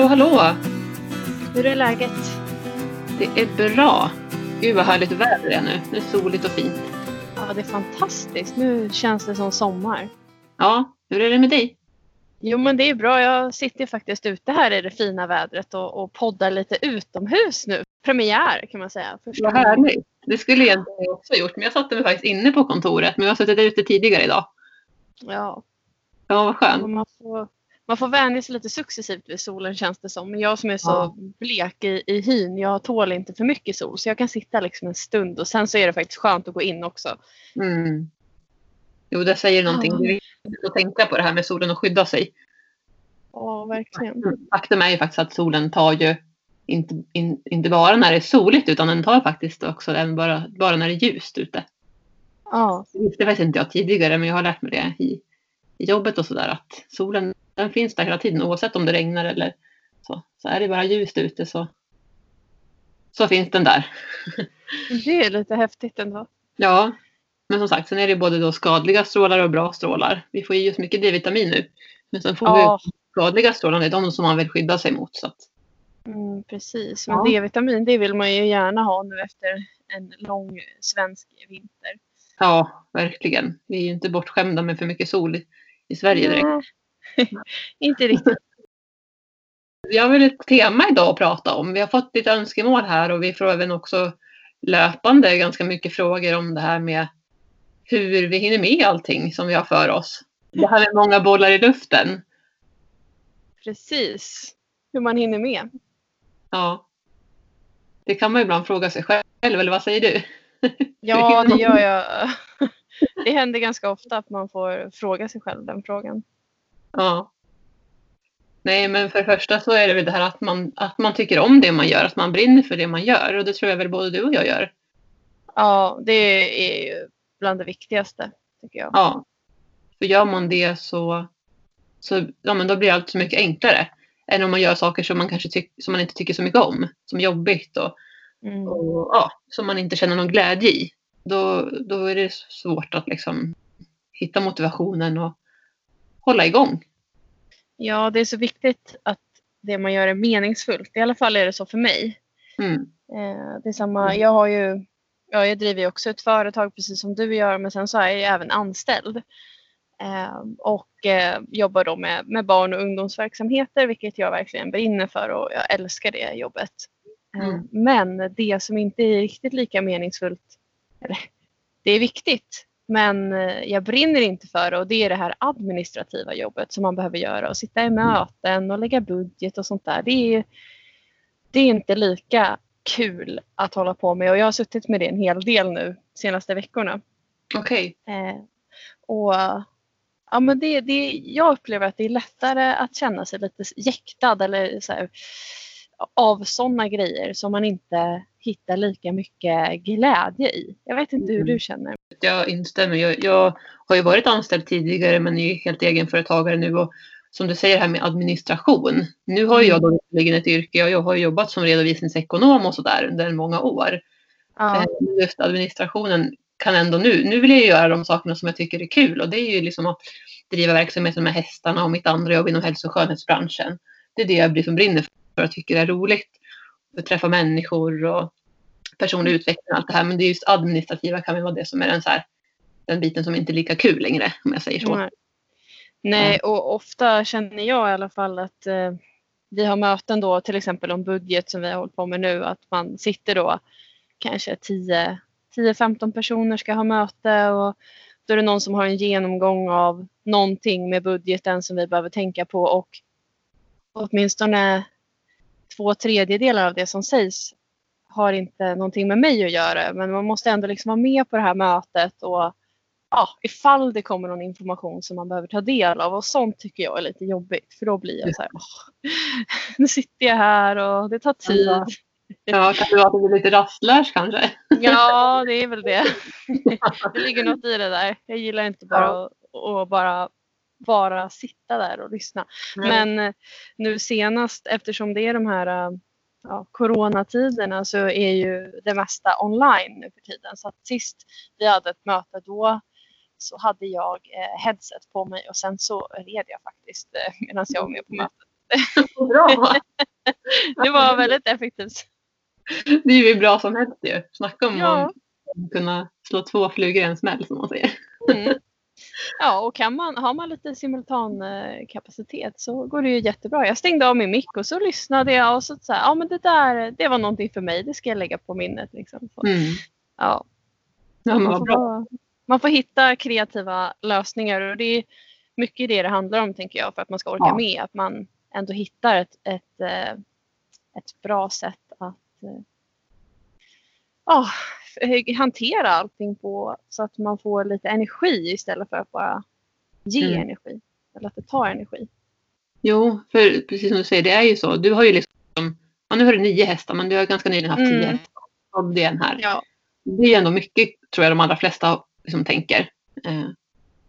Hallå, hallå! Hur är läget? Det är bra. Gud vad härligt väder det är nu. Det är soligt och fint. Ja, det är fantastiskt. Nu känns det som sommar. Ja, hur är det med dig? Jo, men det är bra. Jag sitter faktiskt ute här i det fina vädret och, och poddar lite utomhus nu. Premiär kan man säga. Första Vad härligt. Det skulle jag också ha gjort, men jag satte mig faktiskt inne på kontoret. Men jag har suttit ute tidigare idag. Ja, Ja, vad skönt. och man får, man får vänja sig lite successivt vid solen känns det som. Men jag som är så Ja. blek i, i hyn, jag tål inte för mycket sol. Så jag kan sitta liksom en stund och sen så är det faktiskt skönt att gå in också. Mm. Jo, det säger någonting. Ja. Det är viktigt att tänka på det här med solen och skydda sig. Ja, verkligen. Faktum är ju faktiskt att solen tar ju inte, in, inte bara när det är soligt utan den tar faktiskt också även bara, bara när det är ljust ute. Ja, Det visste faktiskt inte jag tidigare men jag har lärt mig det i, i jobbet och sådär att solen den finns där hela tiden oavsett om det regnar eller så. Så är det bara ljust ute så, så finns den där. det är lite häftigt ändå. Ja, men som sagt sen är det både då skadliga strålar och bra strålar. Vi får i oss mycket D-vitamin nu. Men sen får Ja, vi skadliga strålar, det är de som man vill skydda sig mot. Så att, Mm, precis, men Ja. D-vitamin det vill man ju gärna ha nu efter en lång svensk vinter. ja, verkligen. Vi är ju inte bortskämda med för mycket sol i, Sverige direkt. Inte riktigt. Vi har väl ett tema idag att prata om. Vi har fått lite önskemål här och vi får även också löpande ganska mycket frågor om det här med hur vi hinner med allting som vi har för oss. Det här med många bollar i luften. Precis, hur man hinner med. Ja. Det kan man ibland fråga sig själv, eller vad säger du? Ja, det gör jag. Det händer ganska ofta att man får fråga sig själv den frågan. Ja. Nej, men för det första så är det väl det här att man, att man tycker om det man gör, att man brinner för det man gör. Och det tror jag väl både du och jag gör. Ja, det är ju bland det viktigaste tycker jag. Ja. För gör man det så, så ja, men då blir allt så mycket enklare. Än om man gör saker som man kanske tyck, som man inte tycker så mycket om. Som jobbigt och, Mm. och ja, som man inte känner någon glädje i. Då, då är det svårt att liksom hitta motivationen och hålla igång. Ja, det är så viktigt att det man gör är meningsfullt. I alla fall är det så för mig. Mm. Eh, det är samma, jag har ju, ja, jag driver ju också ett företag precis som du gör men sen så är jag ju även anställd. Eh, och eh, jobbar då med, med barn och ungdomsverksamheter vilket jag verkligen brinner för och jag älskar det jobbet. Mm. Men det som inte är riktigt lika meningsfullt, det är viktigt men eh, jag brinner inte för det och det är det här administrativa jobbet som man behöver göra och sitta i möten och lägga budget och sånt där. Det är, det är inte lika kul att hålla på med och jag har suttit med det en hel del nu senaste veckorna. Okej. Eh, och ja, men det, det, jag upplever att det är lättare att känna sig lite jäktad eller så här, av sådana grejer som man inte hittar lika mycket glädje i. Jag vet inte hur Mm. du känner. Jag instämmer. Jag, jag har ju varit anställd tidigare men är helt egenföretagare nu. Och som du säger här med administration. Nu har jag då visserligen ett yrke. Jag, jag har jobbat som redovisningsekonom och sådär under många år. Ja, Eh, Just administrationen kan ändå nu. Nu vill jag göra de sakerna som jag tycker är kul. Och det är ju liksom att driva verksamheten med hästarna och mitt andra jobb inom hälso och skönhetsbranschen. Det är det jag liksom brinner för och tycker är roligt. Att träffa människor och personlig utveckling och allt det här. Men det är just administrativa kan väl vara det som är den, så här, den biten som inte är lika kul längre om jag säger så. Nej. Nej, och ofta känner jag i alla fall att eh, vi har möten då till exempel om budget som vi har hållit på med nu. Att man sitter då kanske 10 10-15 personer ska ha möte och då är det någon som har en genomgång av någonting med budgeten som vi behöver tänka på och åtminstone två tredjedelar av det som sägs har inte någonting med mig att göra men man måste ändå liksom vara med på det här mötet och ja, ifall det kommer någon information som man behöver ta del av och sånt tycker jag är lite jobbigt för då blir jag så här, "Åh, nu sitter jag här och det tar tid. Ja. Ja, kan det vara att du blir lite rastlös kanske? Ja, det är väl det. Det ligger något i det där. Jag gillar inte bara att, att bara, bara sitta där och lyssna. Men eh, nu senast, eftersom det är de här eh, ja, coronatiderna så är ju det mesta online nu för tiden. Så att sist vi hade ett möte då så hade jag eh, headset på mig och sen så red jag faktiskt eh, medan jag var med på mötet. Bra! det var väldigt effektivt. Det är ju bra som helst ju. Snacka om Ja. att kunna slå två flugor i en smäll som man säger. Mm. Ja, och kan man, har man lite simultankapacitet så går det ju jättebra. Jag stängde av min mick och så lyssnade jag och så sa ja men det där, det var någonting för mig, det ska jag lägga på minnet. Liksom. Så, Mm. ja, Ja, man, får bra. man får hitta kreativa lösningar och det är mycket det det handlar om tänker jag för att man ska orka Ja. med. Att man ändå hittar ett, ett, eh, ett bra sätt att eh, f- hantera allting på så att man får lite energi istället för att bara ge Mm. energi. Eller att det tar energi. Jo, för precis som du säger, det är ju så. Du har ju liksom, ja, nu har du nio hästar, men du har ganska nyligen haft tio Mm. hästar. Och det är en här. Ja. Det är ändå mycket, tror jag de allra flesta liksom tänker. Eh,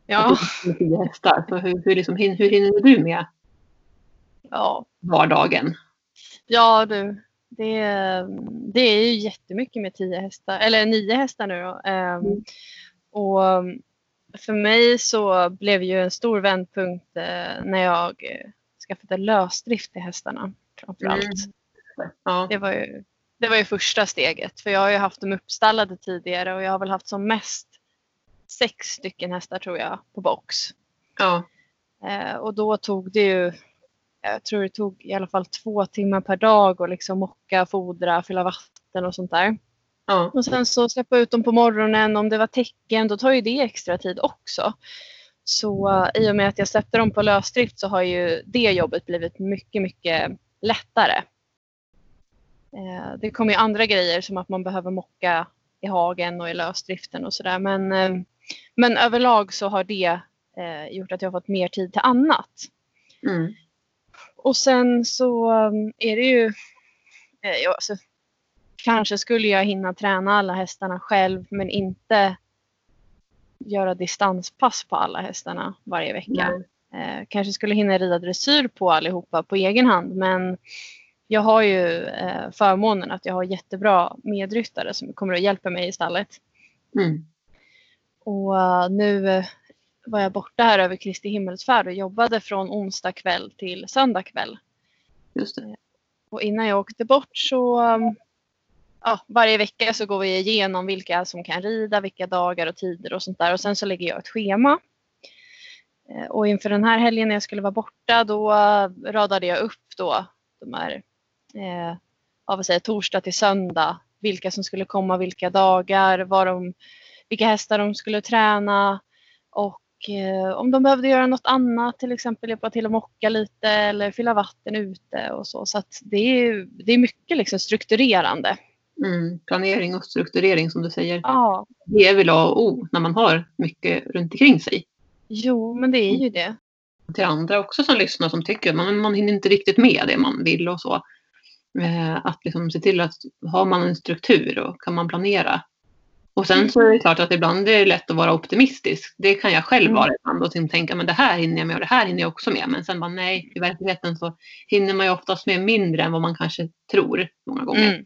Ja. tio hästar. Så hur, hur, liksom, hur hinner du med ja. vardagen? Ja du, det, det är ju jättemycket med tio hästar, eller nio hästar nu då. Ehm, Mm. Och för mig så blev ju en stor vändpunkt eh, när jag skaffade lösdrift till hästarna framförallt. Mm. Ja. Det, var ju, det var ju första steget för jag har ju haft dem uppstallade tidigare och jag har väl haft som mest sex stycken hästar tror jag på box. Ja. Eh, och då tog det ju, jag tror det tog i alla fall två timmar per dag att liksom mocka, fodra, fylla vatten och sånt där. Ja. Och sen så släppa ut dem på morgonen om det var tecken, då tar ju det extra tid också. Så eh, i och med att jag släppte dem på lösdrift så har ju det jobbet blivit mycket, mycket lättare. Eh, det kommer ju andra grejer som att man behöver mocka i hagen och i lösdriften och sådär. Men, eh, men överlag så har det gjort att jag har fått mer tid till annat. Mm. Och sen så um, är det ju... Eh, ja, alltså, kanske skulle jag hinna träna alla hästarna själv men inte göra distanspass på alla hästarna varje vecka. Nej. Eh, kanske skulle hinna rida dressyr på allihopa på egen hand men jag har ju eh, förmånen att jag har jättebra medryttare som kommer att hjälpa mig i stallet. Mm. Och eh, nu eh, var jag borta här över Kristi himmelsfärd och jobbade från onsdag kväll till söndag kväll. Just det. Och innan jag åkte bort så um, ja, varje vecka så går vi igenom vilka som kan rida, vilka dagar och tider och sånt där. Och sen så lägger jag ett schema. Eh, Och inför den här helgen när jag skulle vara borta då eh, radade jag upp då de här, eh, vad säger, torsdag till söndag. Vilka som skulle komma, vilka dagar, vad de, vilka hästar de skulle träna. Och om de behövde göra något annat, till exempel hjälpa till att mocka lite eller fylla vatten ute och så. Så det är, det är mycket liksom strukturerande. Mm. Planering och strukturering som du säger. Ja, Det är väl A och O när man har mycket runt omkring sig. jo men det är ju det. till andra också som lyssnar som tycker att man, man hinner inte riktigt med det man vill och så. Eh, att liksom se till att har man en struktur och kan man planera. Och sen så är det klart att ibland är det lätt att vara optimistisk. Det kan jag själv Mm. vara ibland och liksom tänka men det här hinner jag med och det här hinner jag också med. Men sen bara nej, i verkligheten så hinner man ju oftast med mindre än vad man kanske tror många gånger. Mm.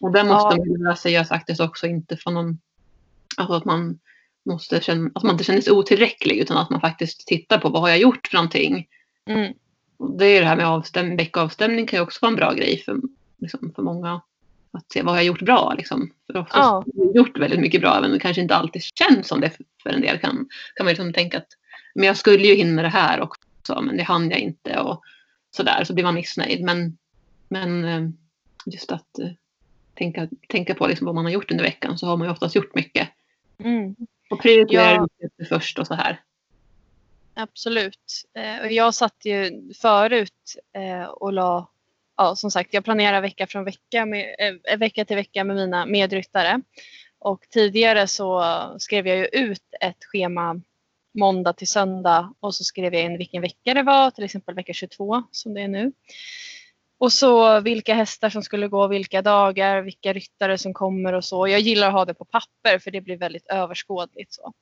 Och där måste Ja. man lära sig faktiskt också inte från någon, alltså att man måste känna, att man inte känner sig otillräcklig utan att man faktiskt tittar på vad har jag gjort för någonting Mm. och det är det här med avstäm veckoavstämning kan ju också vara en bra grej för, liksom, för många. Att se vad har jag gjort bra. Liksom. För oftast Ja. har jag gjort väldigt mycket bra om det kanske inte alltid känns som det för- en del. Kan, kan man liksom tänka att men jag skulle ju hinna det här också men det hann jag inte. Och sådär så blir man missnöjd. Men, men eh, just att eh, tänka, tänka på liksom vad man har gjort under veckan så har man ju oftast gjort mycket. Mm. Och prioritera Ja. först och så här. Absolut. Eh, och jag satt ju förut och la, ja som sagt jag planerar vecka från vecka, med, eh, vecka till vecka med mina medryttare. Och tidigare så skrev jag ju ut ett schema måndag till söndag och så skrev jag in vilken vecka det var, till exempel vecka 22 som det är nu. Och så vilka hästar som skulle gå vilka dagar, vilka ryttare som kommer och så. Jag gillar att ha det på papper för det blir väldigt överskådligt. Så.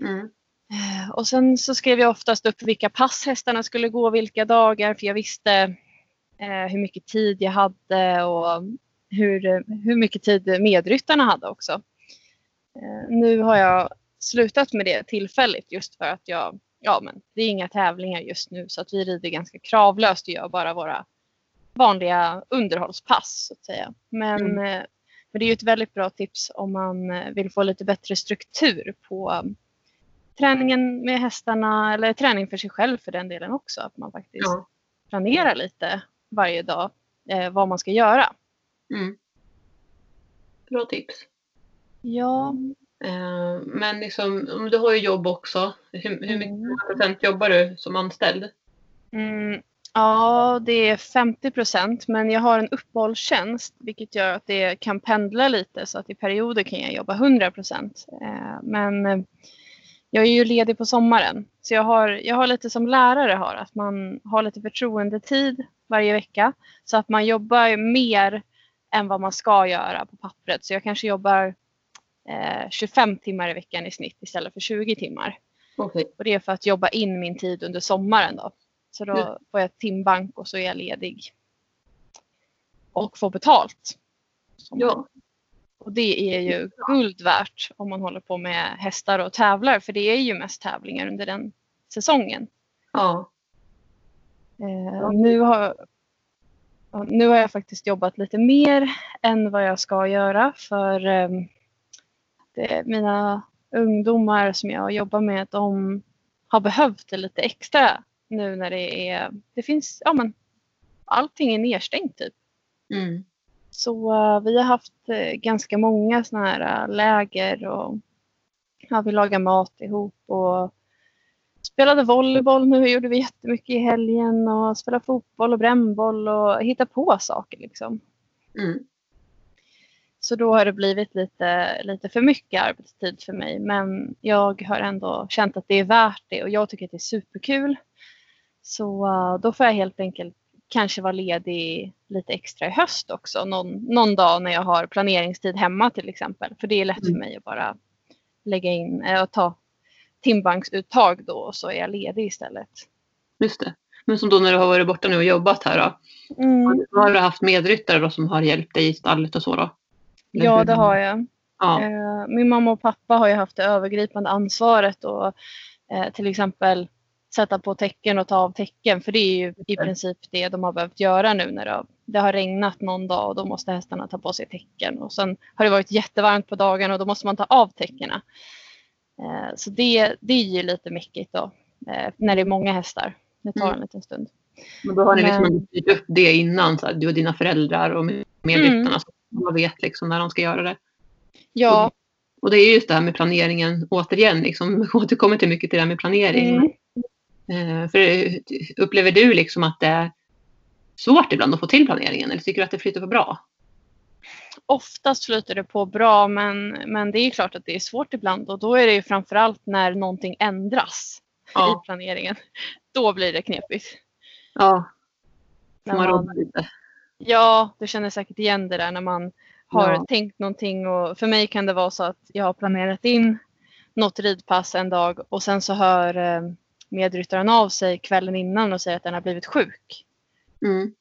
Mm. Eh, Och sen så skrev jag oftast upp vilka pass hästarna skulle gå vilka dagar för jag visste eh, hur mycket tid jag hade och hur, hur mycket tid medryttarna hade också. Eh, nu har jag slutat med det tillfälligt just för att jag, ja, men det är inga tävlingar just nu så att vi rider ganska kravlöst och gör bara våra vanliga underhållspass så att säga. Men, mm. Eh, men det är ju ett väldigt bra tips om man eh, vill få lite bättre struktur på um, träningen med hästarna eller träning för sig själv för den delen också. Att man faktiskt ja. planerar lite varje dag eh, vad man ska göra. Mm. Bra tips. Ja. Eh, men liksom, du har ju jobb också. Hur, hur mycket mm. procent jobbar du som anställd? Mm, ja, det är 50 procent men jag har en uppehållstjänst vilket gör att det kan pendla lite så att i perioder kan jag jobba 100 procent. Eh, men eh, jag är ju ledig på sommaren så jag har, jag har lite som lärare har att man har lite förtroendetid varje vecka så att man jobbar mer än vad man ska göra på pappret. Så jag kanske jobbar eh, 25 timmar i veckan i snitt istället för 20 timmar. Okay. Och det är för att jobba in min tid under sommaren då. Så då mm. får jag timbank och så är jag ledig. Och får betalt. Ja. Och det är ju guld värt om man håller på med hästar och tävlar. För det är ju mest tävlingar under den säsongen. Ja. Eh, nu, har, nu har jag faktiskt jobbat lite mer än vad jag ska göra. För eh, mina ungdomar som jag jobbar med, de har behövt det lite extra nu när det är, det finns, ja men allting är nedstängt typ. Mm. Så uh, vi har haft uh, ganska många sådana här uh, läger och ja, vi lagar mat ihop och spelade volleyboll nu gjorde vi jättemycket i helgen och spelade fotboll och brännboll och hittade på saker liksom. Mm. Så då har det blivit lite, lite för mycket arbetstid för mig. Men jag har ändå känt att det är värt det och jag tycker att det är superkul. Så uh, då får jag helt enkelt kanske vara ledig lite extra i höst också. Någon, någon dag när jag har planeringstid hemma till exempel. För det är lätt mm. för mig att bara lägga in och äh, ta timbanksuttag då och så är jag ledig istället. Just det. Men som då när du har varit borta nu och jobbat här då? Mm. Har du haft medryttare då som har hjälpt dig i stallet och så då? Ja, det har jag. Ja. Eh, min mamma och pappa har ju haft det övergripande ansvaret och eh, till exempel sätta på tecken och ta av tecken. För det är ju i princip det de har behövt göra nu när det har, det har regnat någon dag och då måste hästarna ta på sig tecken. Och sen har det varit jättevarmt på dagen och då måste man ta av täckena. Eh, så det, det är ju lite mäckigt då när det är många hästar. Det tar mm. en liten stund. Men då har ni liksom Men... liksom upp det innan, så du och dina föräldrar och medryttarna. Mm. Så man vet liksom när de ska göra det. Ja. Och, och det är just det här med planeringen återigen. Liksom, återkommer till mycket till det här med planering. Mm. Eh, för upplever du liksom att det är svårt ibland att få till planeringen eller tycker du att det flyter på bra? Oftast flyter det på bra men, men det är klart att det är svårt ibland och då är det ju framförallt när någonting ändras ja. i planeringen. Då blir det knepigt. Ja. Får man, man lite. Ja, du känner säkert igen det där när man har ja. tänkt någonting och för mig kan det vara så att jag har planerat in något ridpass en dag och sen så hör eh, medryttaren av sig kvällen innan och säger att den har blivit sjuk. Mm.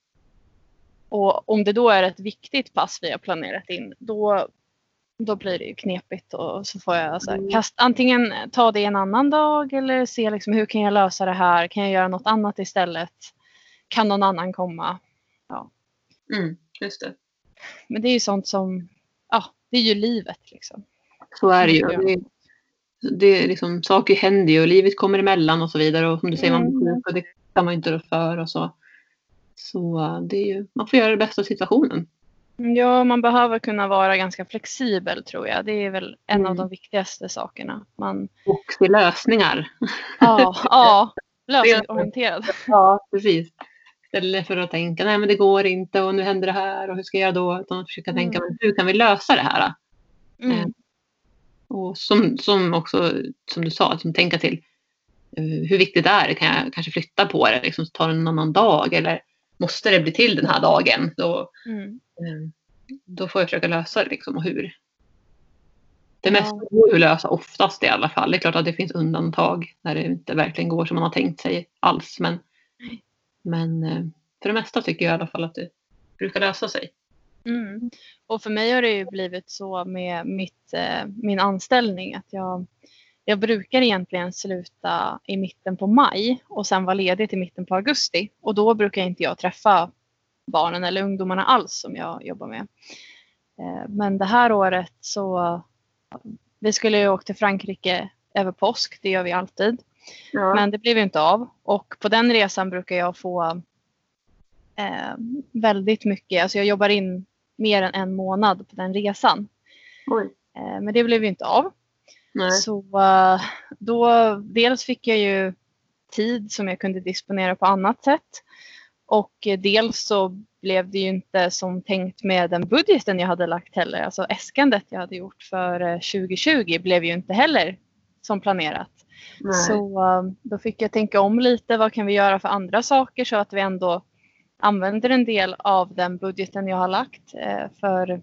Och om det då är ett viktigt pass vi har planerat in då, då blir det ju knepigt och så får jag alltså mm. kast, antingen ta det en annan dag eller se liksom hur kan jag lösa det här? Kan jag göra något annat istället? Kan någon annan komma? Ja. Mm, just det. Men det är ju sånt som, ja, det är ju livet liksom. Så är det ju. Det, är liksom, saker händer ju och livet kommer emellan och så vidare. Och som du säger, mm. man det kan man inte rå för och så. Så det är ju, man får göra det bästa av situationen. Ja, man behöver kunna vara ganska flexibel tror jag. Det är väl en mm. av de viktigaste sakerna. Man... Och se lösningar. Ja, ja lösningsorienterad. Ja, precis. Istället för att tänka, nej men det går inte och nu händer det här och hur ska jag då? Utan att försöka mm. tänka, men hur kan vi lösa det här? Mm. Eh, och som, som också, som du sa, liksom tänka till eh, hur viktigt är det? Kan jag kanske flytta på det? Liksom, ta en annan dag? Eller måste det bli till den här dagen? Då, mm. Eh, då får jag försöka lösa det. Liksom, och hur. Det mesta går att lösa oftast i alla fall. Det är klart att det finns undantag när det inte verkligen går som man har tänkt sig alls. Men men eh, för det mesta tycker jag i alla fall att det brukar lösa sig. Mm. Och för mig har det ju blivit så med mitt, eh, min anställning att jag, jag brukar egentligen sluta i mitten på maj och sen vara ledig till mitten på augusti. Och då brukar inte jag träffa barnen eller ungdomarna alls som jag jobbar med. Eh, men det här året så vi skulle ju åka till Frankrike över påsk, det gör vi alltid. Ja. Men det blev ju inte av. Och på den resan brukar jag få eh, väldigt mycket, alltså jag jobbar in mer än en månad på den resan. Eh, men det blev ju inte av. Nej. Så uh, då dels fick jag ju tid som jag kunde disponera på annat sätt. Och dels så blev det ju inte som tänkt med den budgeten jag hade lagt heller. Alltså äskandet jag hade gjort för 2020 eh, blev ju inte heller som planerat. Nej. Så då fick jag tänka om lite. Vad kan vi göra för andra saker så att vi ändå använder en del av den budgeten jag har lagt. För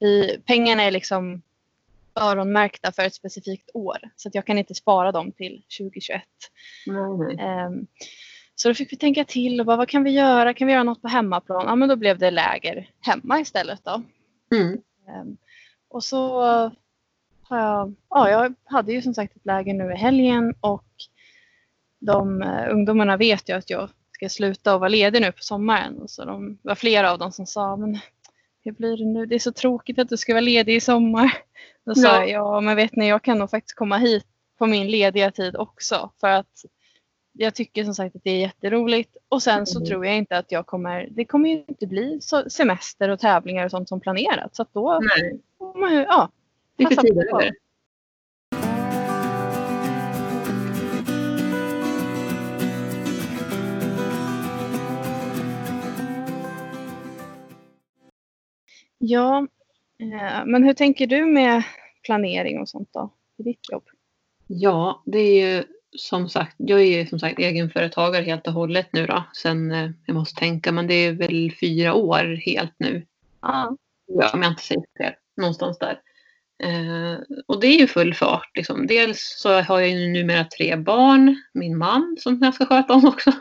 i, pengarna är liksom öronmärkta för ett specifikt år. Så att jag kan inte spara dem till 2021. Nej. Um, så då fick vi tänka till och bara, vad kan vi göra? Kan vi göra något på hemmaplan? Ja men då blev det läger hemma istället då. Mm. Um, och så har jag, ja jag hade ju som sagt ett läger nu i helgen och de uh, ungdomarna vet ju att jag ska sluta och vara ledig nu på sommaren. Och så de var flera av dem som sa, men hur blir det nu? Det är så tråkigt att du ska vara ledig i sommar. Då sa jag, ja men vet ni jag kan nog faktiskt komma hit på min lediga tid också. För att jag tycker som sagt att det är jätteroligt. Och sen så mm. tror jag inte att jag kommer, det kommer ju inte bli semester och tävlingar och sånt som planerat. Så att då, Nej. ja. Lite tid över. Ja, eh, men hur tänker du med planering och sånt då i ditt jobb? Ja, det är ju som sagt, jag är ju som sagt egenföretagare helt och hållet nu då. Sen, eh, jag måste tänka, men det är väl fyra år helt nu. Ja. ja om jag inte säger fel. Någonstans där. Eh, och det är ju full fart. Liksom. Dels så har jag ju numera tre barn. Min man som jag ska sköta om också.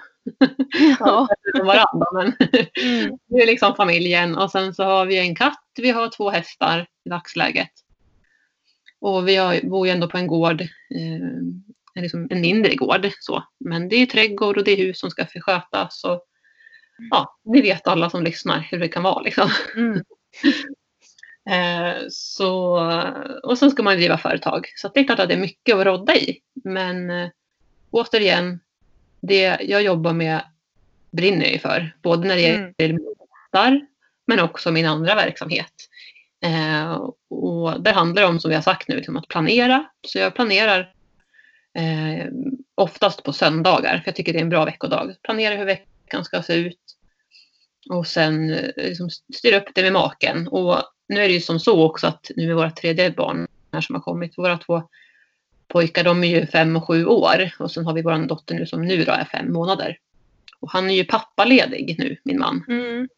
Ja. varandra, men mm. det är liksom familjen. Och sen så har vi en katt. Vi har två hästar i dagsläget. Och vi har, bor ju ändå på en gård. Eh, liksom en mindre gård. Så. Men det är trädgård och det är hus som ska förskötas. Och, ja, det vet alla som lyssnar hur det kan vara. Liksom. Mm. eh, så, och sen ska man driva företag. Så det är klart att det är mycket att rodda i. Men eh, återigen, det jag jobbar med brinner jag för. Både när det gäller mm. Där, men också min andra verksamhet. Eh, och där handlar det om, som vi har sagt nu, liksom att planera. Så jag planerar eh, oftast på söndagar, för jag tycker det är en bra veckodag. Planera hur veckan ska se ut. Och sen eh, liksom styra upp det med maken. Och nu är det ju som så också att nu är våra tredje barn här som har kommit, våra två pojkar, de är ju fem och sju år. Och sen har vi vår dotter nu som nu då är fem månader. Och han är ju pappaledig nu, min man. Mm.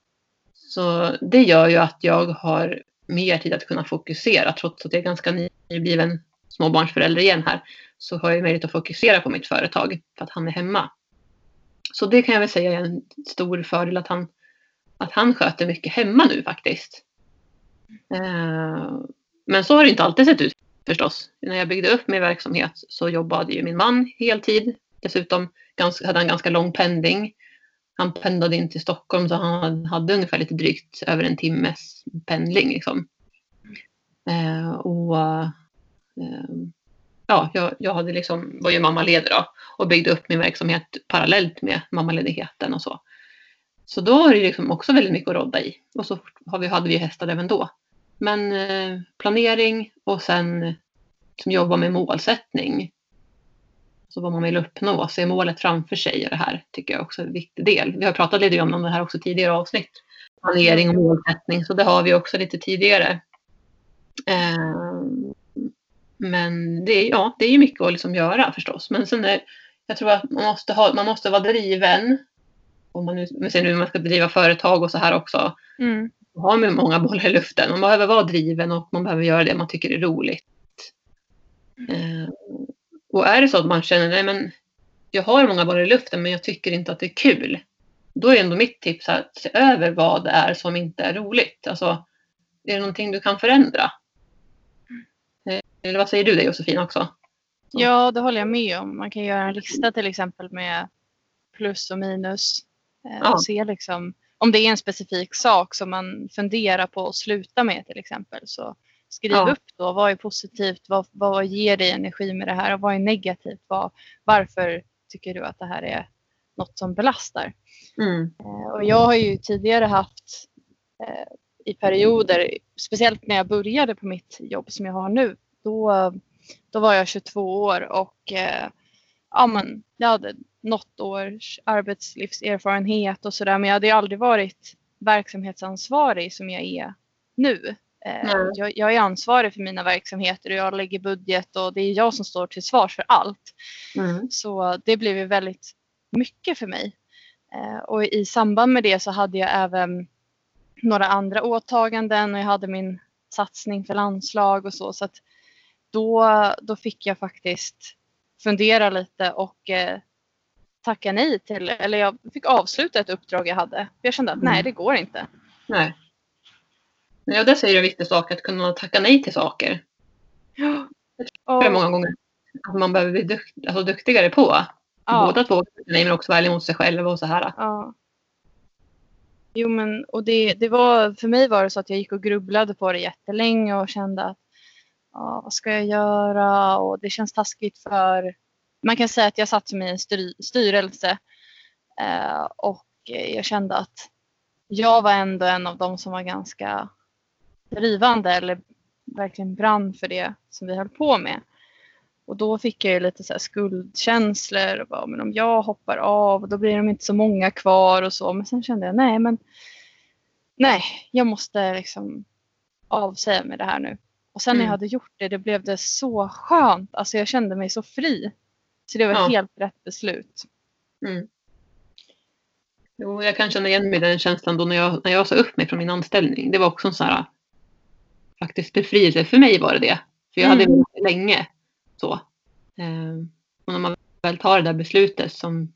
Så det gör ju att jag har mer tid att kunna fokusera trots att jag är ganska nybliven småbarnsförälder igen här. Så har jag möjlighet att fokusera på mitt företag för att han är hemma. Så det kan jag väl säga är en stor fördel att han, att han sköter mycket hemma nu faktiskt. Eh, men så har det inte alltid sett ut förstås. När jag byggde upp min verksamhet så jobbade ju min man heltid. Dessutom hade han ganska lång pendling. Han pendlade in till Stockholm så han hade ungefär lite drygt över en timmes pendling. Liksom. Eh, och eh, ja, jag, jag hade liksom, var ju mammaledig då och byggde upp min verksamhet parallellt med mammaledigheten och så. Så då var det liksom också väldigt mycket att rodda i. Och så har vi, hade vi hästar även då. Men eh, planering och sen eh, som jobba med målsättning. Så vad man vill uppnå, se målet framför sig och det här tycker jag också är en viktig del. Vi har pratat lite om det här också tidigare avsnitt. Planering och målsättning, så det har vi också lite tidigare. Eh, men det är, ja, det är ju mycket att liksom göra förstås. Men sen är, jag tror att man måste, ha, man måste vara driven. Om man nu, ser nu man ska driva företag och så här också. Mm. Har man många bollar i luften. Man behöver vara driven och man behöver göra det man tycker är roligt. Eh, och är det så att man känner, nej men jag har många bollar i luften men jag tycker inte att det är kul. Då är ändå mitt tips att se över vad det är som inte är roligt. Alltså, är det någonting du kan förändra? Eller vad säger du det Josefin också? Ja, det håller jag med om. Man kan göra en lista till exempel med plus och minus. Eh, Ja. Och se liksom, om det är en specifik sak som man funderar på att sluta med till exempel. Så skriv Ja. upp då vad är positivt, vad, vad ger dig energi med det här och vad är negativt. Vad, varför tycker du att det här är något som belastar? Mm. Eh, Och jag har ju tidigare haft eh, i perioder, speciellt när jag började på mitt jobb som jag har nu, då, då var jag 22 år och eh, ja, men, jag hade något års arbetslivserfarenhet och sådär men jag hade ju aldrig varit verksamhetsansvarig som jag är nu. Eh, jag, jag är ansvarig för mina verksamheter och jag lägger budget och det är jag som står till svars för allt. Mm. Så det blev ju väldigt mycket för mig. Eh, och i samband med det så hade jag även några andra åtaganden och jag hade min satsning för landslag och så. Så att då, då fick jag faktiskt fundera lite och eh, tacka nej till, eller jag fick avsluta ett uppdrag jag hade. Jag kände att Mm. nej, det går inte. Nej. Ja, det säger en viktig sak, att kunna tacka nej till saker. Det är Och, många gånger att man behöver bli dukt, alltså, duktigare på. ja. Både att våga säga nej men också vara ärlig mot sig själv och så här. Ja. Jo men och det, det var, för mig var det så att jag gick och grubblade på det jättelänge och kände att ja, vad ska jag göra och det känns taskigt för man kan säga att jag satt som i en styr, styrelse eh, och jag kände att jag var ändå en av dem som var ganska drivande eller verkligen brann för det som vi höll på med. Och då fick jag ju lite så skuldkänslor. Och bara, men om jag hoppar av då blir de inte så många kvar och så. Men sen kände jag nej men nej, jag måste liksom avsäga mig det här nu. Och sen när jag Mm. hade gjort det, det blev det så skönt. Alltså jag kände mig så fri. Så det var Ja. helt rätt beslut. Mm. Jo, jag kan känna igen mig i den känslan då när jag, när jag sa upp mig från min anställning. Det var också en sån här faktiskt befrielse. För mig var det det. För jag hade Mm. velat länge så. Eh, och när man väl tar det där beslutet som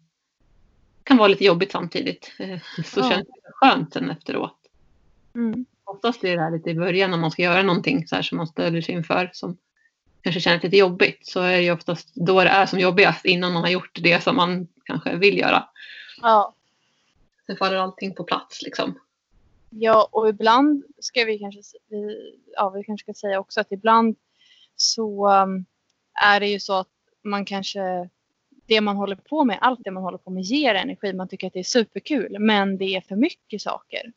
kan vara lite jobbigt samtidigt eh, så Ja. känns det skönt sen efteråt. Mm. Oftast är det här lite i början när man ska göra någonting så här som man ställer sig inför som kanske känns lite jobbigt så är det ju oftast då det är som jobbigast innan man har gjort det som man kanske vill göra. Ja. Sen faller allting på plats liksom. Ja, och ibland ska vi kanske, ja, vi kanske ska säga också att ibland så um, är det ju så att man kanske, det man håller på med, allt det man håller på med ger energi. Man tycker att det är superkul, men det är för mycket saker.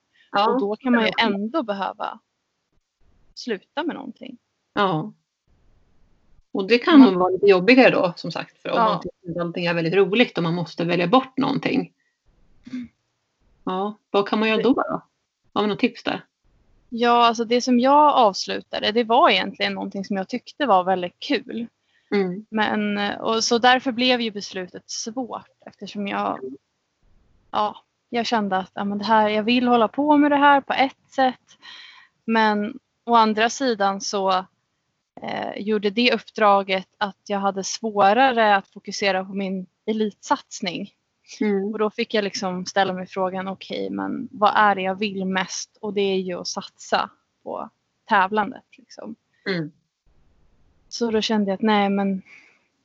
Och då kan man ju ändå behöva sluta med någonting. Ja. Och det kan nog vara lite jobbigare då som sagt. För om Ja. man tycker att allting är väldigt roligt och man måste välja bort någonting. Ja, vad kan man göra då? då? Har vi något tips där? Ja, alltså det som jag avslutade, det var egentligen någonting som jag tyckte var väldigt kul. Mm. Men, och så därför blev ju beslutet svårt eftersom jag, ja, jag kände att ja, men det här, jag vill hålla på med det här på ett sätt. Men å andra sidan så gjorde det uppdraget att jag hade svårare att fokusera på min elitsatsning. Mm. Och då fick jag liksom ställa mig frågan, okej men vad är det jag vill mest? Och det är ju att satsa på tävlandet. Liksom. Mm. Så då kände jag att nej men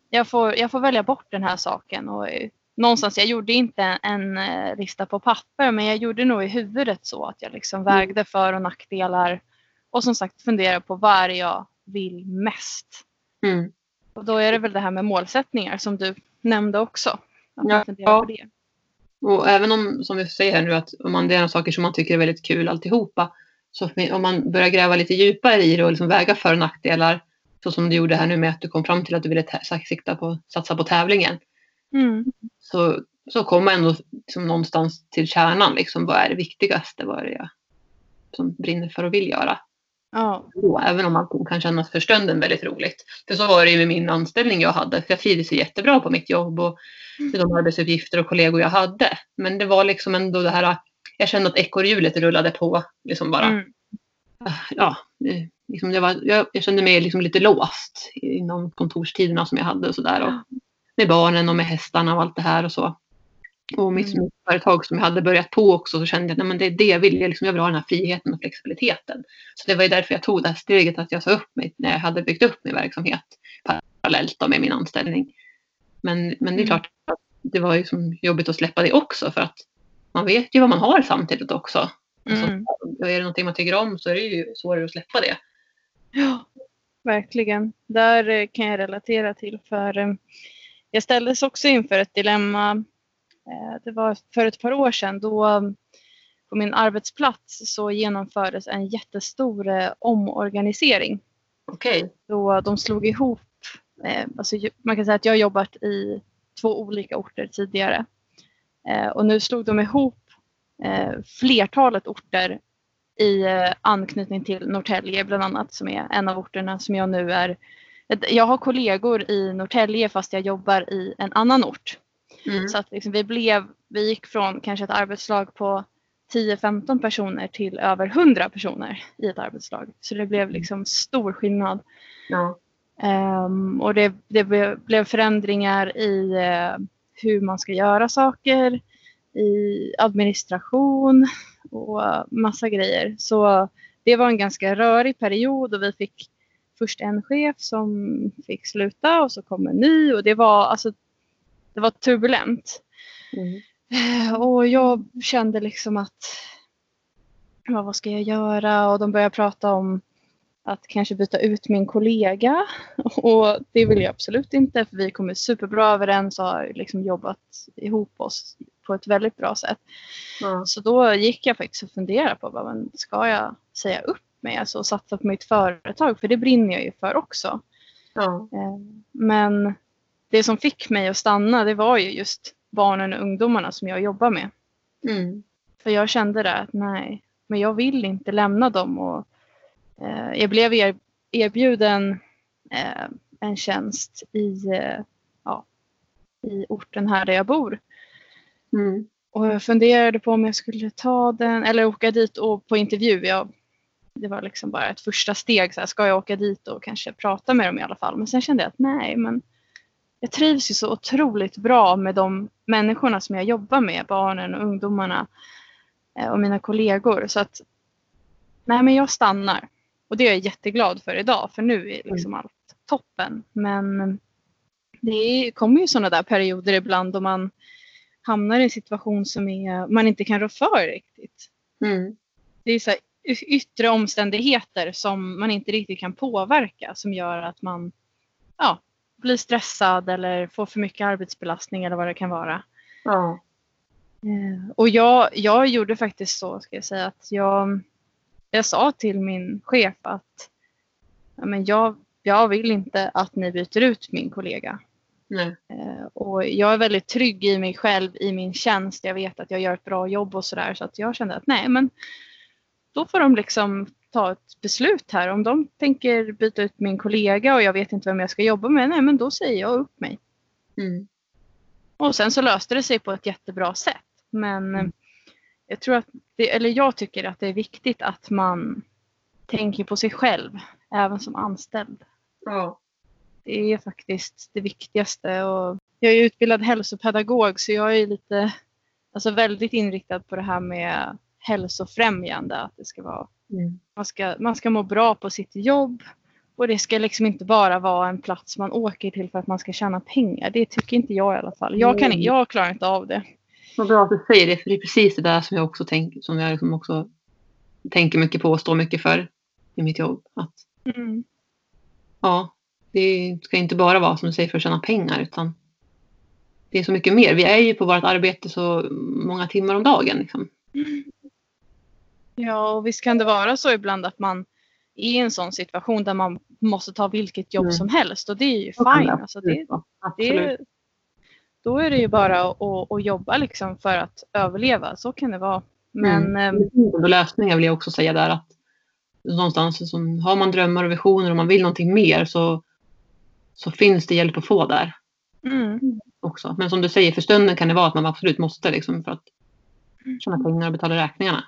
jag får, jag får välja bort den här saken. Och eh, någonstans, jag gjorde inte en, en eh, lista på papper men jag gjorde nog i huvudet så att jag liksom vägde för och nackdelar. Och som sagt fundera på vad är det jag vill mest. Mm. Och då är det väl det här med målsättningar som du nämnde också. Att man Ja. på det. Och även om, som vi säger här nu, att om man, det är saker som man tycker är väldigt kul alltihopa. Så om man börjar gräva lite djupare i det och liksom väga för och nackdelar. Så som du gjorde här nu med att du kom fram till att du ville sikta på, satsa på tävlingen. Mm. Så, så kommer man ändå liksom någonstans till kärnan. Liksom, vad är det viktigaste? Vad är det jag som brinner för och vill göra? Ja. då, även om allting kan kännas för stunden väldigt roligt. För så var det ju med min anställning jag hade, för jag trivdes ju jättebra på mitt jobb och med de arbetsuppgifter och kollegor jag hade. Men det var liksom ändå det här, jag kände att ekorrhjulet rullade på, liksom bara. Mm. Ja, det, liksom det var, jag, jag kände mig liksom lite låst inom kontorstiderna som jag hade och sådär. Och med barnen och med hästarna och allt det här och så. Och mitt, Mm. företag som jag hade börjat på också så kände jag att det är det jag vill. Jag, liksom, jag vill ha den här friheten och flexibiliteten. Så det var ju därför jag tog det här steget att jag sa upp mig när jag hade byggt upp min verksamhet parallellt med min anställning. Men, men det är Mm. klart att det var ju som jobbigt att släppa det också för att man vet ju vad man har samtidigt också. Alltså, Mm. och är det någonting man tycker om så är det ju svårare att släppa det. Ja, verkligen. Där eh, kan jag relatera till. För eh, jag ställdes också inför ett dilemma. Eh, Det var för ett par år sedan. Då eh, på min arbetsplats så genomfördes en jättestor eh, omorganisering. Okej. Då de slog ihop. eh, Alltså, man kan säga att jag har jobbat i två olika orter tidigare. Och nu slog de ihop flertalet orter i anknytning till Norrtälje bland annat som är en av orterna som jag nu är. Jag har kollegor i Norrtälje fast jag jobbar i en annan ort. Mm. Så att liksom vi, blev, vi gick från kanske ett arbetslag på 10-15 personer till över 100 personer i ett arbetslag. Så det blev liksom stor skillnad. Ja. Ehm, och det, det blev, förändringar i eh, hur man ska göra saker, i administration och massa grejer. Så det var en ganska rörig period och vi fick först en chef som fick sluta och så kom en ny och det var, alltså, det var turbulent. Mm. Eh, Och jag kände liksom att vad ska jag göra? Och de började prata om att kanske byta ut min kollega. Och det vill jag absolut inte för vi kommer superbra överens och har liksom jobbat ihop oss på ett väldigt bra sätt. Ja. Så då gick jag faktiskt och funderade på vad men ska jag säga upp mig alltså, och satsa på mitt företag? För det brinner jag ju för också. Eh, Men det som fick mig att stanna det var ju just barnen och ungdomarna som jag jobbar med. Mm. För jag kände där att nej, men jag vill inte lämna dem. Och, eh, jag blev er, erbjuden eh, en tjänst i, eh, ja, i orten här där jag bor. Mm. Och jag funderade på om jag skulle ta den eller åka dit och på intervju. Jag, det var liksom bara ett första steg. Så här, ska jag åka dit och kanske prata med dem i alla fall? Men sen kände jag att nej, men jag trivs ju så otroligt bra med de människorna som jag jobbar med. Barnen och ungdomarna eh, och mina kollegor. Så att nej, men jag stannar. Och det är jag jätteglad för idag. För nu är liksom allt toppen. Men det kommer ju sådana där perioder ibland då man hamnar i en situation som är, man inte kan rå för riktigt. Mm. Det är så här yttre omständigheter som man inte riktigt kan påverka som gör att man ja, blir stressad eller får för mycket arbetsbelastning eller vad det kan vara. Ja. Eh, Och jag, jag gjorde faktiskt så, ska jag säga, att jag, jag sa till min chef att ja, men jag, jag vill inte att ni byter ut min kollega. Nej. Eh, Och jag är väldigt trygg i mig själv, i min tjänst. Jag vet att jag gör ett bra jobb och sådär. Så att jag kände att nej, men då får de liksom ta ett beslut här. Om de tänker byta ut min kollega och jag vet inte vem jag ska jobba med, nej men då säger jag upp mig. Mm. Och sen så löste det sig på ett jättebra sätt. Men eh, jag tror att det, eller jag tycker att det är viktigt att man tänker på sig själv, även som anställd. Ja. Det är faktiskt det viktigaste. Och jag är utbildad hälsopedagog så jag är lite, alltså väldigt inriktad på det här med hälsofrämjande. Att det ska vara, Mm. man, ska, man ska må bra på sitt jobb och det ska liksom inte bara vara en plats man åker till för att man ska tjäna pengar. Det tycker inte jag i alla fall. Jag, kan, Mm. jag klarar inte av det. Vad bra att du säger det, för det är precis det där som jag också tänker, som jag liksom också tänker mycket på och står mycket för i mitt jobb. Att Mm. ja, det ska inte bara vara som du säger för att tjäna pengar utan det är så mycket mer. Vi är ju på vårt arbete så många timmar om dagen. Liksom. Ja, och visst kan det vara så ibland att man är i en sån situation där man måste ta vilket jobb Mm. som helst och det är ju fine. Alltså det, det, då är det ju bara att, att, jobba liksom för att överleva. Så kan det vara. Men Mm. ehm, finns ändå lösningar vill jag också säga där. att Någonstans som, har man drömmar och visioner och man vill någonting mer så, så finns det hjälp att få där mm, också. Men som du säger, för stunden kan det vara att man absolut måste liksom för att tjäna pengar och betala räkningarna.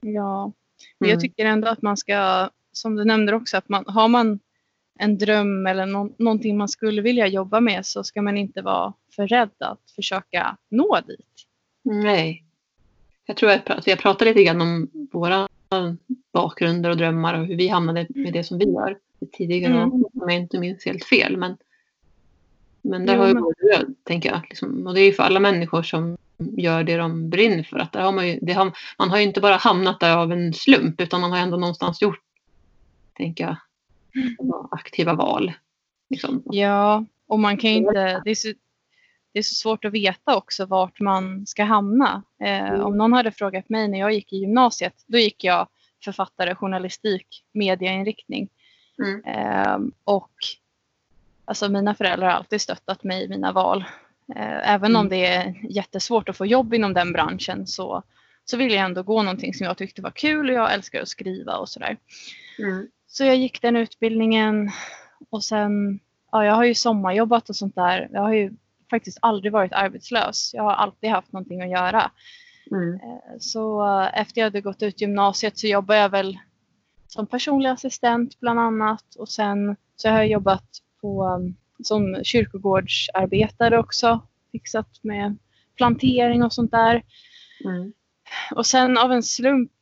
Ja, men Mm. jag tycker ändå att man ska, som du nämnde också, att man, har man en dröm eller nå- någonting man skulle vilja jobba med så ska man inte vara för rädd att försöka nå dit. Nej. Jag tror att alltså jag pratade lite grann om våra bakgrunder och drömmar och hur vi hamnade med det som vi gör tidigare Mm. om jag inte minns helt fel. Men Men där Jo, har ju men- både jag, tänker jag. Liksom, och det är ju för alla människor som gör det de brinner för. Att där har man, ju, det har, man har ju inte bara hamnat där av en slump utan man har ändå någonstans gjort, tänker jag, aktiva val. Liksom. Ja, och man kan ju inte... Det är, så, det är så svårt att veta också vart man ska hamna. Eh, Mm. Om någon hade frågat mig när jag gick i gymnasiet, då gick jag författare, journalistik, mediainriktning. Mm. Ehm, och alltså mina föräldrar har alltid stöttat mig i mina val. Eh, även om Mm. det är jättesvårt att få jobb inom den branschen så, så vill jag ändå gå någonting som jag tyckte var kul och jag älskar att skriva och sådär. Mm. Så jag gick den utbildningen och sen, ja jag har ju sommarjobbat och sånt där. Jag har ju faktiskt aldrig varit arbetslös. Jag har alltid haft någonting att göra. Mm. Eh, Så eh, efter jag hade gått ut gymnasiet så jobbade jag väl som personlig assistent bland annat och sen så har jag jobbat på, um, som kyrkogårdsarbetare också. Fixat med plantering och sånt där. Mm. Och sen av en slump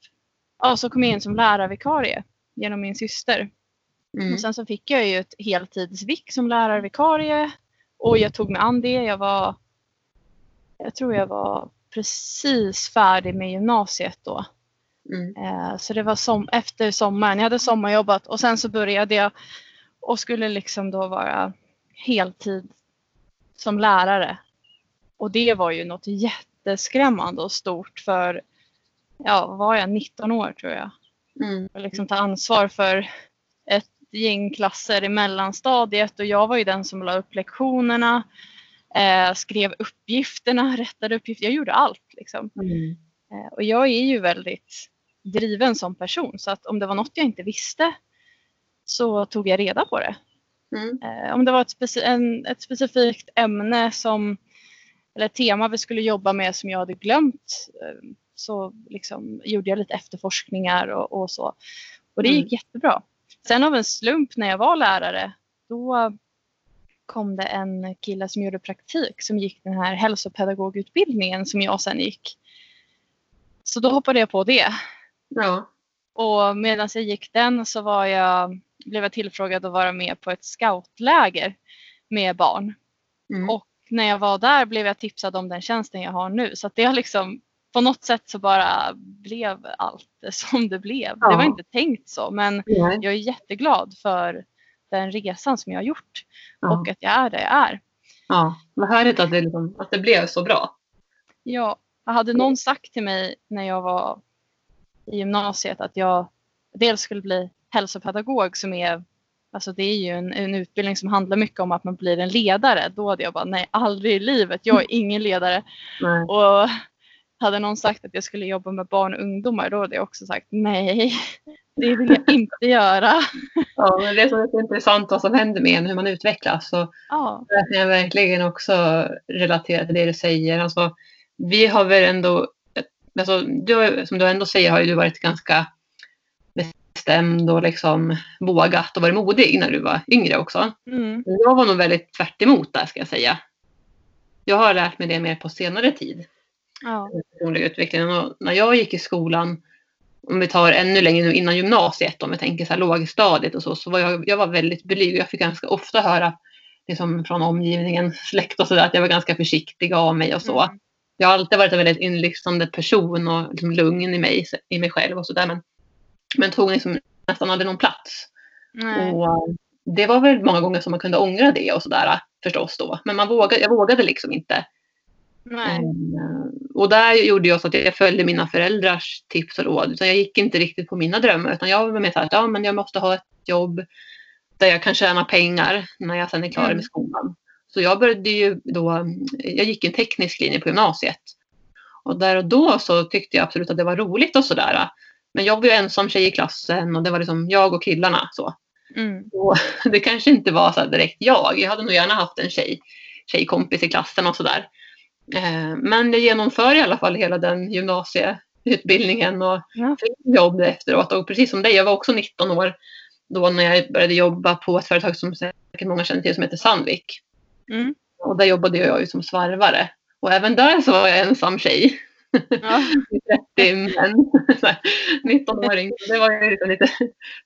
ja, så kom jag in som lärarvikarie genom min syster. Mm. Och sen så fick jag ju ett heltidsvik som lärarvikarie och jag tog mig an det. Jag var, jag tror jag var precis färdig med gymnasiet då. Mm. Eh, så det var som, efter sommaren. Jag hade sommarjobbat och sen så började jag och skulle liksom då vara heltid som lärare. Och det var ju något jätteskrämmande och stort för, ja var jag, 19 år tror jag. Mm. Och liksom ta ansvar för ett gäng klasser i mellanstadiet och jag var ju den som la upp lektionerna, eh, skrev uppgifterna, rättade uppgifter. Jag gjorde allt liksom. Mm. Eh, Och jag är ju väldigt driven som person så att om det var något jag inte visste så tog jag reda på det. Mm. Eh, Om det var ett, speci- en, ett specifikt ämne som, eller tema vi skulle jobba med som jag hade glömt eh, så liksom gjorde jag lite efterforskningar och, och så. Och det Mm. gick jättebra. Sen av en slump när jag var lärare då kom det en kille som gjorde praktik som gick den här hälsopedagogutbildningen som jag sen gick. Så då hoppade jag på det. Ja. Och medan jag gick den så var jag, blev jag tillfrågad att vara med på ett scoutläger med barn. Mm. Och när jag var där blev jag tipsad om den tjänsten jag har nu. Så att det har liksom på något sätt så bara blev allt som det blev. Ja. Det var inte tänkt så men Nej. jag är jätteglad för den resan som jag har gjort Ja. och att jag är där jag är. ja. Vad härligt att det, liksom, att det blev så bra. Ja, hade någon sagt till mig när jag var i gymnasiet att jag dels skulle bli hälsopedagog som är Alltså det är ju en, en utbildning som handlar mycket om att man blir en ledare. Då hade jag bara nej, aldrig i livet. Jag är ingen ledare. Nej. Och hade någon sagt att jag skulle jobba med barn och ungdomar då hade jag också sagt nej, det vill jag inte göra. Ja, men det är så intressant vad som händer med en, hur man utvecklas. Så Ja, där kan jag verkligen också relatera till det du säger. Alltså, vi har väl ändå, alltså, du, som du ändå säger har ju du varit ganska bestämd och liksom vågat och varit modig när du var yngre också. mm, Jag var nog väldigt tvärt emot där ska jag säga. Jag har lärt mig det mer på senare tid. ja, utvecklingen. Och när jag gick i skolan, om vi tar ännu längre nu innan gymnasiet, om vi tänker så här lågstadiet och så, så var jag, jag var väldigt blyg. Jag fick ganska ofta höra liksom, från omgivningen, släkt och sådär, att jag var ganska försiktig av mig och så. Mm. Jag har alltid varit en väldigt inlyssnande person och liksom lugn i mig, i mig själv och sådär. Men, men tog liksom nästan aldrig någon plats. nej, Och eh, det var väl många gånger som man kunde ångra det och sådär förstås då. Men man vågade, jag vågade liksom inte. nej, Eh, Och där gjorde jag så att jag följde mina föräldrars tips och råd. Utan jag gick inte riktigt på mina drömmar. Utan jag var med så här att ja, men jag måste ha ett jobb där jag kan tjäna pengar när jag sen är klar Mm. med skolan. Så jag började ju då, jag gick en teknisk linje på gymnasiet. Och där och då så tyckte jag absolut att det var roligt och sådär. Men jag var ju ensam tjej i klassen och det var liksom jag och killarna. Så. mm, Och det kanske inte var så direkt jag. Jag hade nog gärna haft en tjej, tjejkompis i klassen och sådär. Eh, Men jag genomför i alla fall hela den gymnasieutbildningen och ja, fick jobb efteråt. Och precis som dig, jag var också 19 år då när jag började jobba på ett företag som säkert många känner till som heter Sandvik. mm, Och där jobbade jag ju som svarvare. Och även där så var jag ensam tjej. Ja, 30 män. Så här, 19-åring. Det var ju liksom lite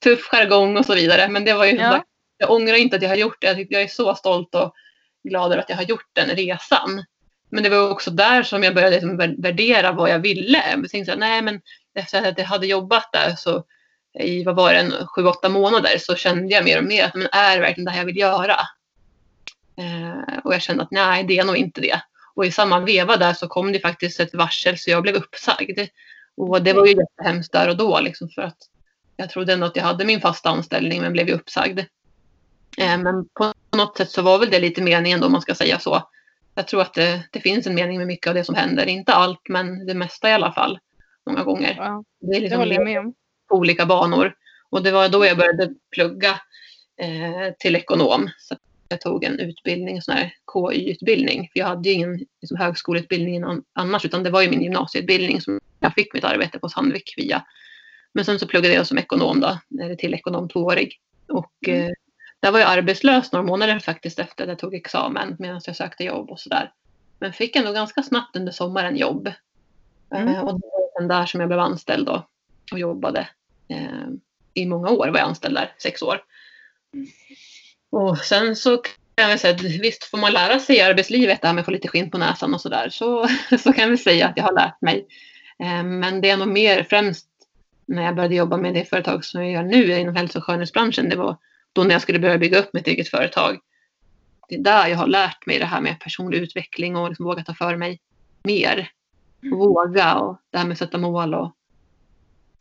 tuff jargong och så vidare. Men det var ju Ja. jag ångrar inte att jag har gjort det. Jag, är så stolt och glad över att jag har gjort den resan. Men det var också där som jag började liksom värdera vad jag ville. Jag tänkte så nej men efter att jag hade jobbat där så i vad var det, en sju, åtta månader så kände jag mer och mer att men är det verkligen det här jag vill göra? Eh, och jag kände att nej, det är nog inte det. Och i samma veva där så kom det faktiskt ett varsel så jag blev uppsagd. Och det var ju jättehemskt där och då liksom för att jag trodde ändå att jag hade min fasta anställning men blev ju uppsagd. Eh, men på något sätt så var väl det lite meningen då om man ska säga så. Jag tror att det, det, finns en mening med mycket av det som händer. Inte allt men det mesta i alla fall. Många gånger. Ja, det, är liksom det håller jag med om. På olika banor. Och det var då jag började plugga eh, till ekonom. Så jag tog en utbildning, en sån här KY-utbildning. För jag hade ju ingen liksom, högskoleutbildning annars utan det var ju min gymnasieutbildning som jag fick mitt arbete på Sandvik via. Men sen så pluggade jag som ekonom då, eller till ekonom tvåårig. Och mm. eh, där var jag arbetslös några månader faktiskt efter att jag tog examen medan jag sökte jobb och sådär. Men fick ändå ganska snabbt under sommaren jobb. Mm. Eh, och det var den där som jag blev anställd då och jobbade. Eh, I många år var jag anställd där, sex år. Och sen så kan jag säga att visst får man lära sig i arbetslivet det här med att få lite skinn på näsan och sådär. Så, så kan vi säga att jag har lärt mig. Eh, men det är nog mer främst när jag började jobba med det företag som jag gör nu inom hälso och skönhetsbranschen. Det var då när jag skulle börja bygga upp mitt eget företag. Det är där jag har lärt mig det här med personlig utveckling och liksom våga ta för mig mer. Våga och det här med att sätta mål och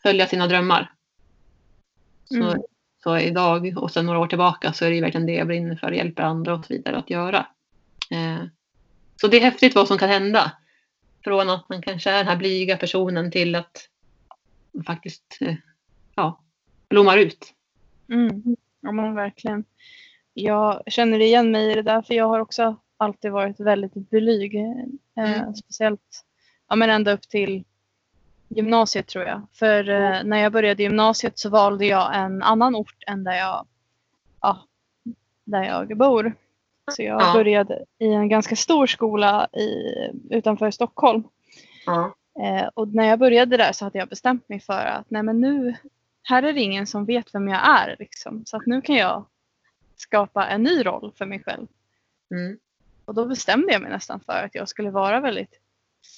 följa sina drömmar. Så, mm så idag och sen några år tillbaka så är det verkligen det jag brinner för, hjälper andra och så vidare att göra. Eh, så det är häftigt vad som kan hända. Från att man kanske är den här blyga personen till att man faktiskt eh, ja, blommar ut. Mm. Ja men verkligen. Jag känner igen mig i det där för jag har också alltid varit väldigt blyg. Eh, mm. speciellt ja, men ända upp till gymnasiet tror jag. För mm. när jag började gymnasiet så valde jag en annan ort än där jag, ja, där jag bor. Så jag ja. började i en ganska stor skola i, utanför Stockholm. Ja. Eh, och när jag började där så hade jag bestämt mig för att nej men nu, här är det ingen som vet vem jag är. Liksom. Så att nu kan jag skapa en ny roll för mig själv. Mm. Och då bestämde jag mig nästan för att jag skulle vara väldigt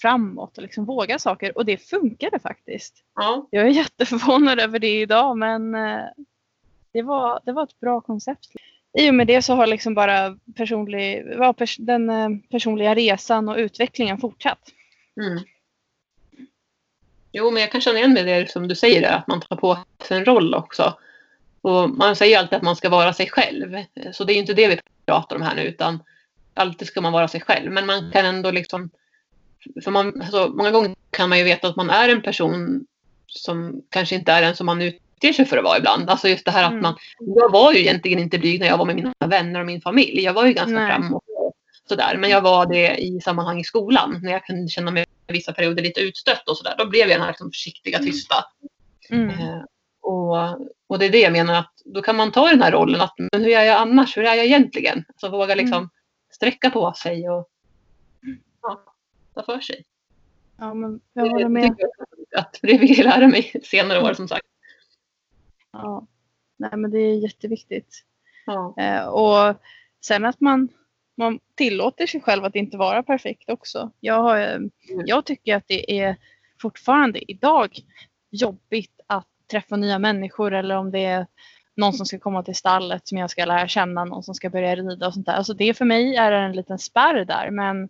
framåt och liksom våga saker. Och det funkade faktiskt. Ja. Jag är jätteförvånad över det idag men eh, det, var, det var ett bra koncept. I och med det så har liksom bara personlig, den eh, personliga resan och utvecklingen fortsatt. Mm. Jo, men jag kan känna igen mig det som du säger, att man tar på sig en roll också. Och man säger alltid att man ska vara sig själv. Så det är inte det vi pratar om här nu, utan alltid ska man vara sig själv. Men man kan ändå liksom... För man, alltså, många gånger kan man ju veta att man är en person som kanske inte är den som man utger sig för att vara ibland. Alltså just det här att mm. man... Jag var ju egentligen inte blyg när jag var med mina vänner och min familj. Jag var ju ganska Nej. framåt sådär. Men jag var det i sammanhang i skolan när jag kunde känna mig vissa perioder lite utstött och sådär. Då blev jag den här liksom, försiktiga, mm. tysta. Mm. Eh, och, och det är det jag menar att då kan man ta den här rollen att men hur är jag annars? Hur är jag egentligen? Alltså våga liksom mm. sträcka på sig och ta för sig. Ja, men jag håller med. Att det fick jag lära mig senare år som sagt. Ja, nej men det är jätteviktigt. Ja. Eh, och sen att man man tillåter sig själv att inte vara perfekt också. Jag, har, eh, mm. jag tycker att det är fortfarande idag jobbigt att träffa nya människor eller om det är någon som ska komma till stallet som jag ska lära känna, någon som ska börja rida och sånt där. Alltså det för mig är en liten spärr där men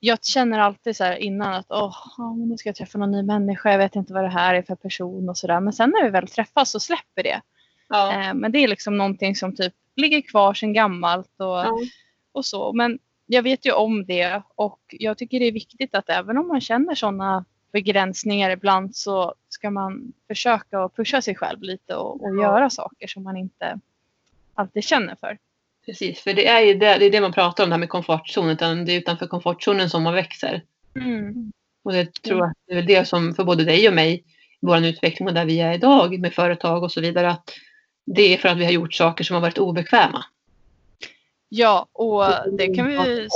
jag känner alltid så innan att åh, nu ska jag träffa någon ny människa, jag vet inte vad det här är för person och sådär. Men sen när vi väl träffas så släpper det. Ja. Eh, men det är liksom någonting som typ ligger kvar sedan gammalt och ja och så. Men jag vet ju om det och jag tycker det är viktigt att även om man känner sådana begränsningar ibland så ska man försöka att pusha sig själv lite och, och göra saker som man inte alltid känner för. Precis, för det är ju det, det, är det man pratar om det här med komfortzonen. Utan det är utanför komfortzonen som man växer. Mm. Och det tror jag det är det som för både dig och mig, vår utveckling och där vi är idag med företag och så vidare, att det är för att vi har gjort saker som har varit obekväma. Ja, och det kan vi...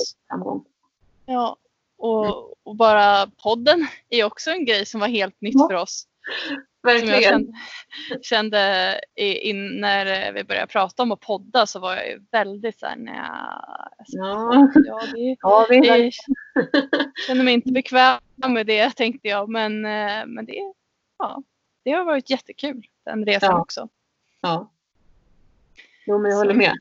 Ja, och, och, bara podden är också en grej som var helt nytt för oss. Som jag kände, kände in, när vi började prata om att podda så var jag ju väldigt såhär, ja, ja, det, ja, det, det känner mig inte bekväm med det tänkte jag. Men, eh, men det, ja, det har varit jättekul den resan ja. också. Ja. Jo, men jag håller med.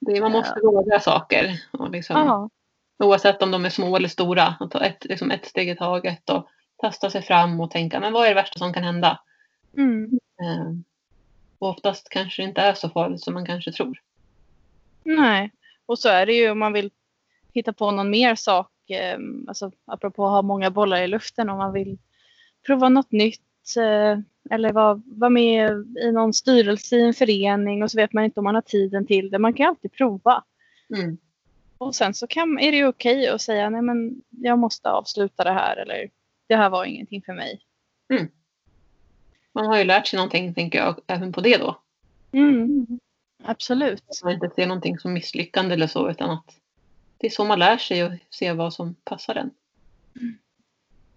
Det, man måste ja. våga saker. Och liksom. Oavsett om de är små eller stora. Att ta ett, liksom ett steg i taget och testa sig fram och tänka men vad är det värsta som kan hända? Mm. Eh, och oftast kanske det inte är så farligt som man kanske tror. Nej, och så är det ju om man vill hitta på någon mer sak. Eh, alltså apropå att ha många bollar i luften om man vill prova något nytt. Eh, eller vara var med i någon styrelse i en förening och så vet man inte om man har tiden till det. Man kan alltid prova. Mm. Och sen så kan, är det okej okay att säga nej men jag måste avsluta det här eller det här var ingenting för mig. Mm. Man har ju lärt sig någonting tänker jag även på det då. Mm. Absolut. Man inte ser någonting som misslyckande eller så utan att det är så man lär sig och ser vad som passar en.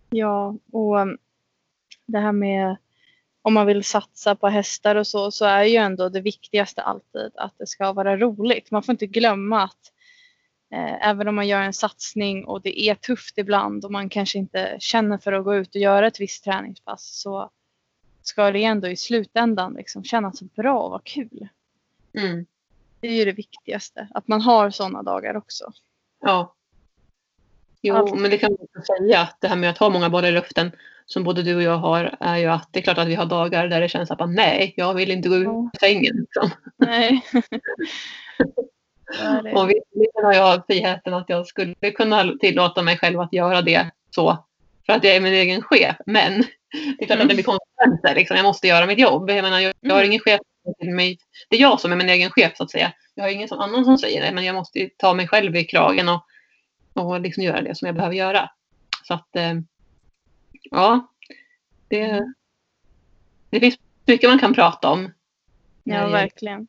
Ja, och um, det här med om man vill satsa på hästar och så, så är ju ändå det viktigaste alltid att det ska vara roligt. Man får inte glömma att även om man gör en satsning och det är tufft ibland och man kanske inte känner för att gå ut och göra ett visst träningspass så ska det ändå i slutändan liksom kännas bra och vara kul. Mm. Det är ju det viktigaste, att man har sådana dagar också. Ja. Jo, Allt. men det kan man också säga att det här med att ha många bollar i luften som både du och jag har är ju att det är klart att vi har dagar där det känns att man, nej, jag vill inte gå ut ur sängen. Liksom. Nej. och visserligen har jag friheten att jag skulle kunna tillåta mig själv att göra det så för att jag är min egen chef. Men det är klart mm. att det blir konsekvenser. Liksom. Jag måste göra mitt jobb. Jag, menar, jag, jag har mm. ingen chef till mig. Det är jag som är min egen chef så att säga. Jag har ingen som annan som säger det. Men jag måste ta mig själv i kragen och, och liksom göra det som jag behöver göra. Så att eh, ja, det, det finns mycket man kan prata om. Ja, verkligen.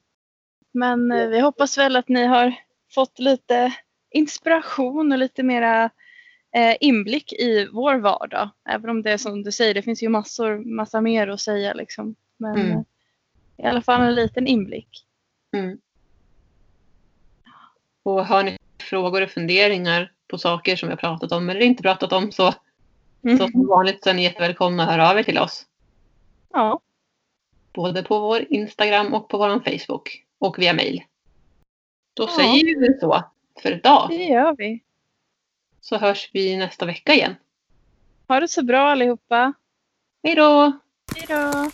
Men eh, vi hoppas väl att ni har fått lite inspiration och lite mera eh, inblick i vår vardag. Även om det är som du säger, det finns ju massor, massa mer att säga liksom. Men mm. Eh, i alla fall en liten inblick. Mm. Och har ni frågor och funderingar på saker som vi har pratat om eller inte pratat om så, mm. så som vanligt så är ni jättevälkomna att höra av er till oss. Ja. Både på vår Instagram och på vår Facebook och via mail. Då ja. säger vi så för idag. Det gör vi. Så hörs vi nästa vecka igen. Ha det så bra allihopa. Hej då! Hej då!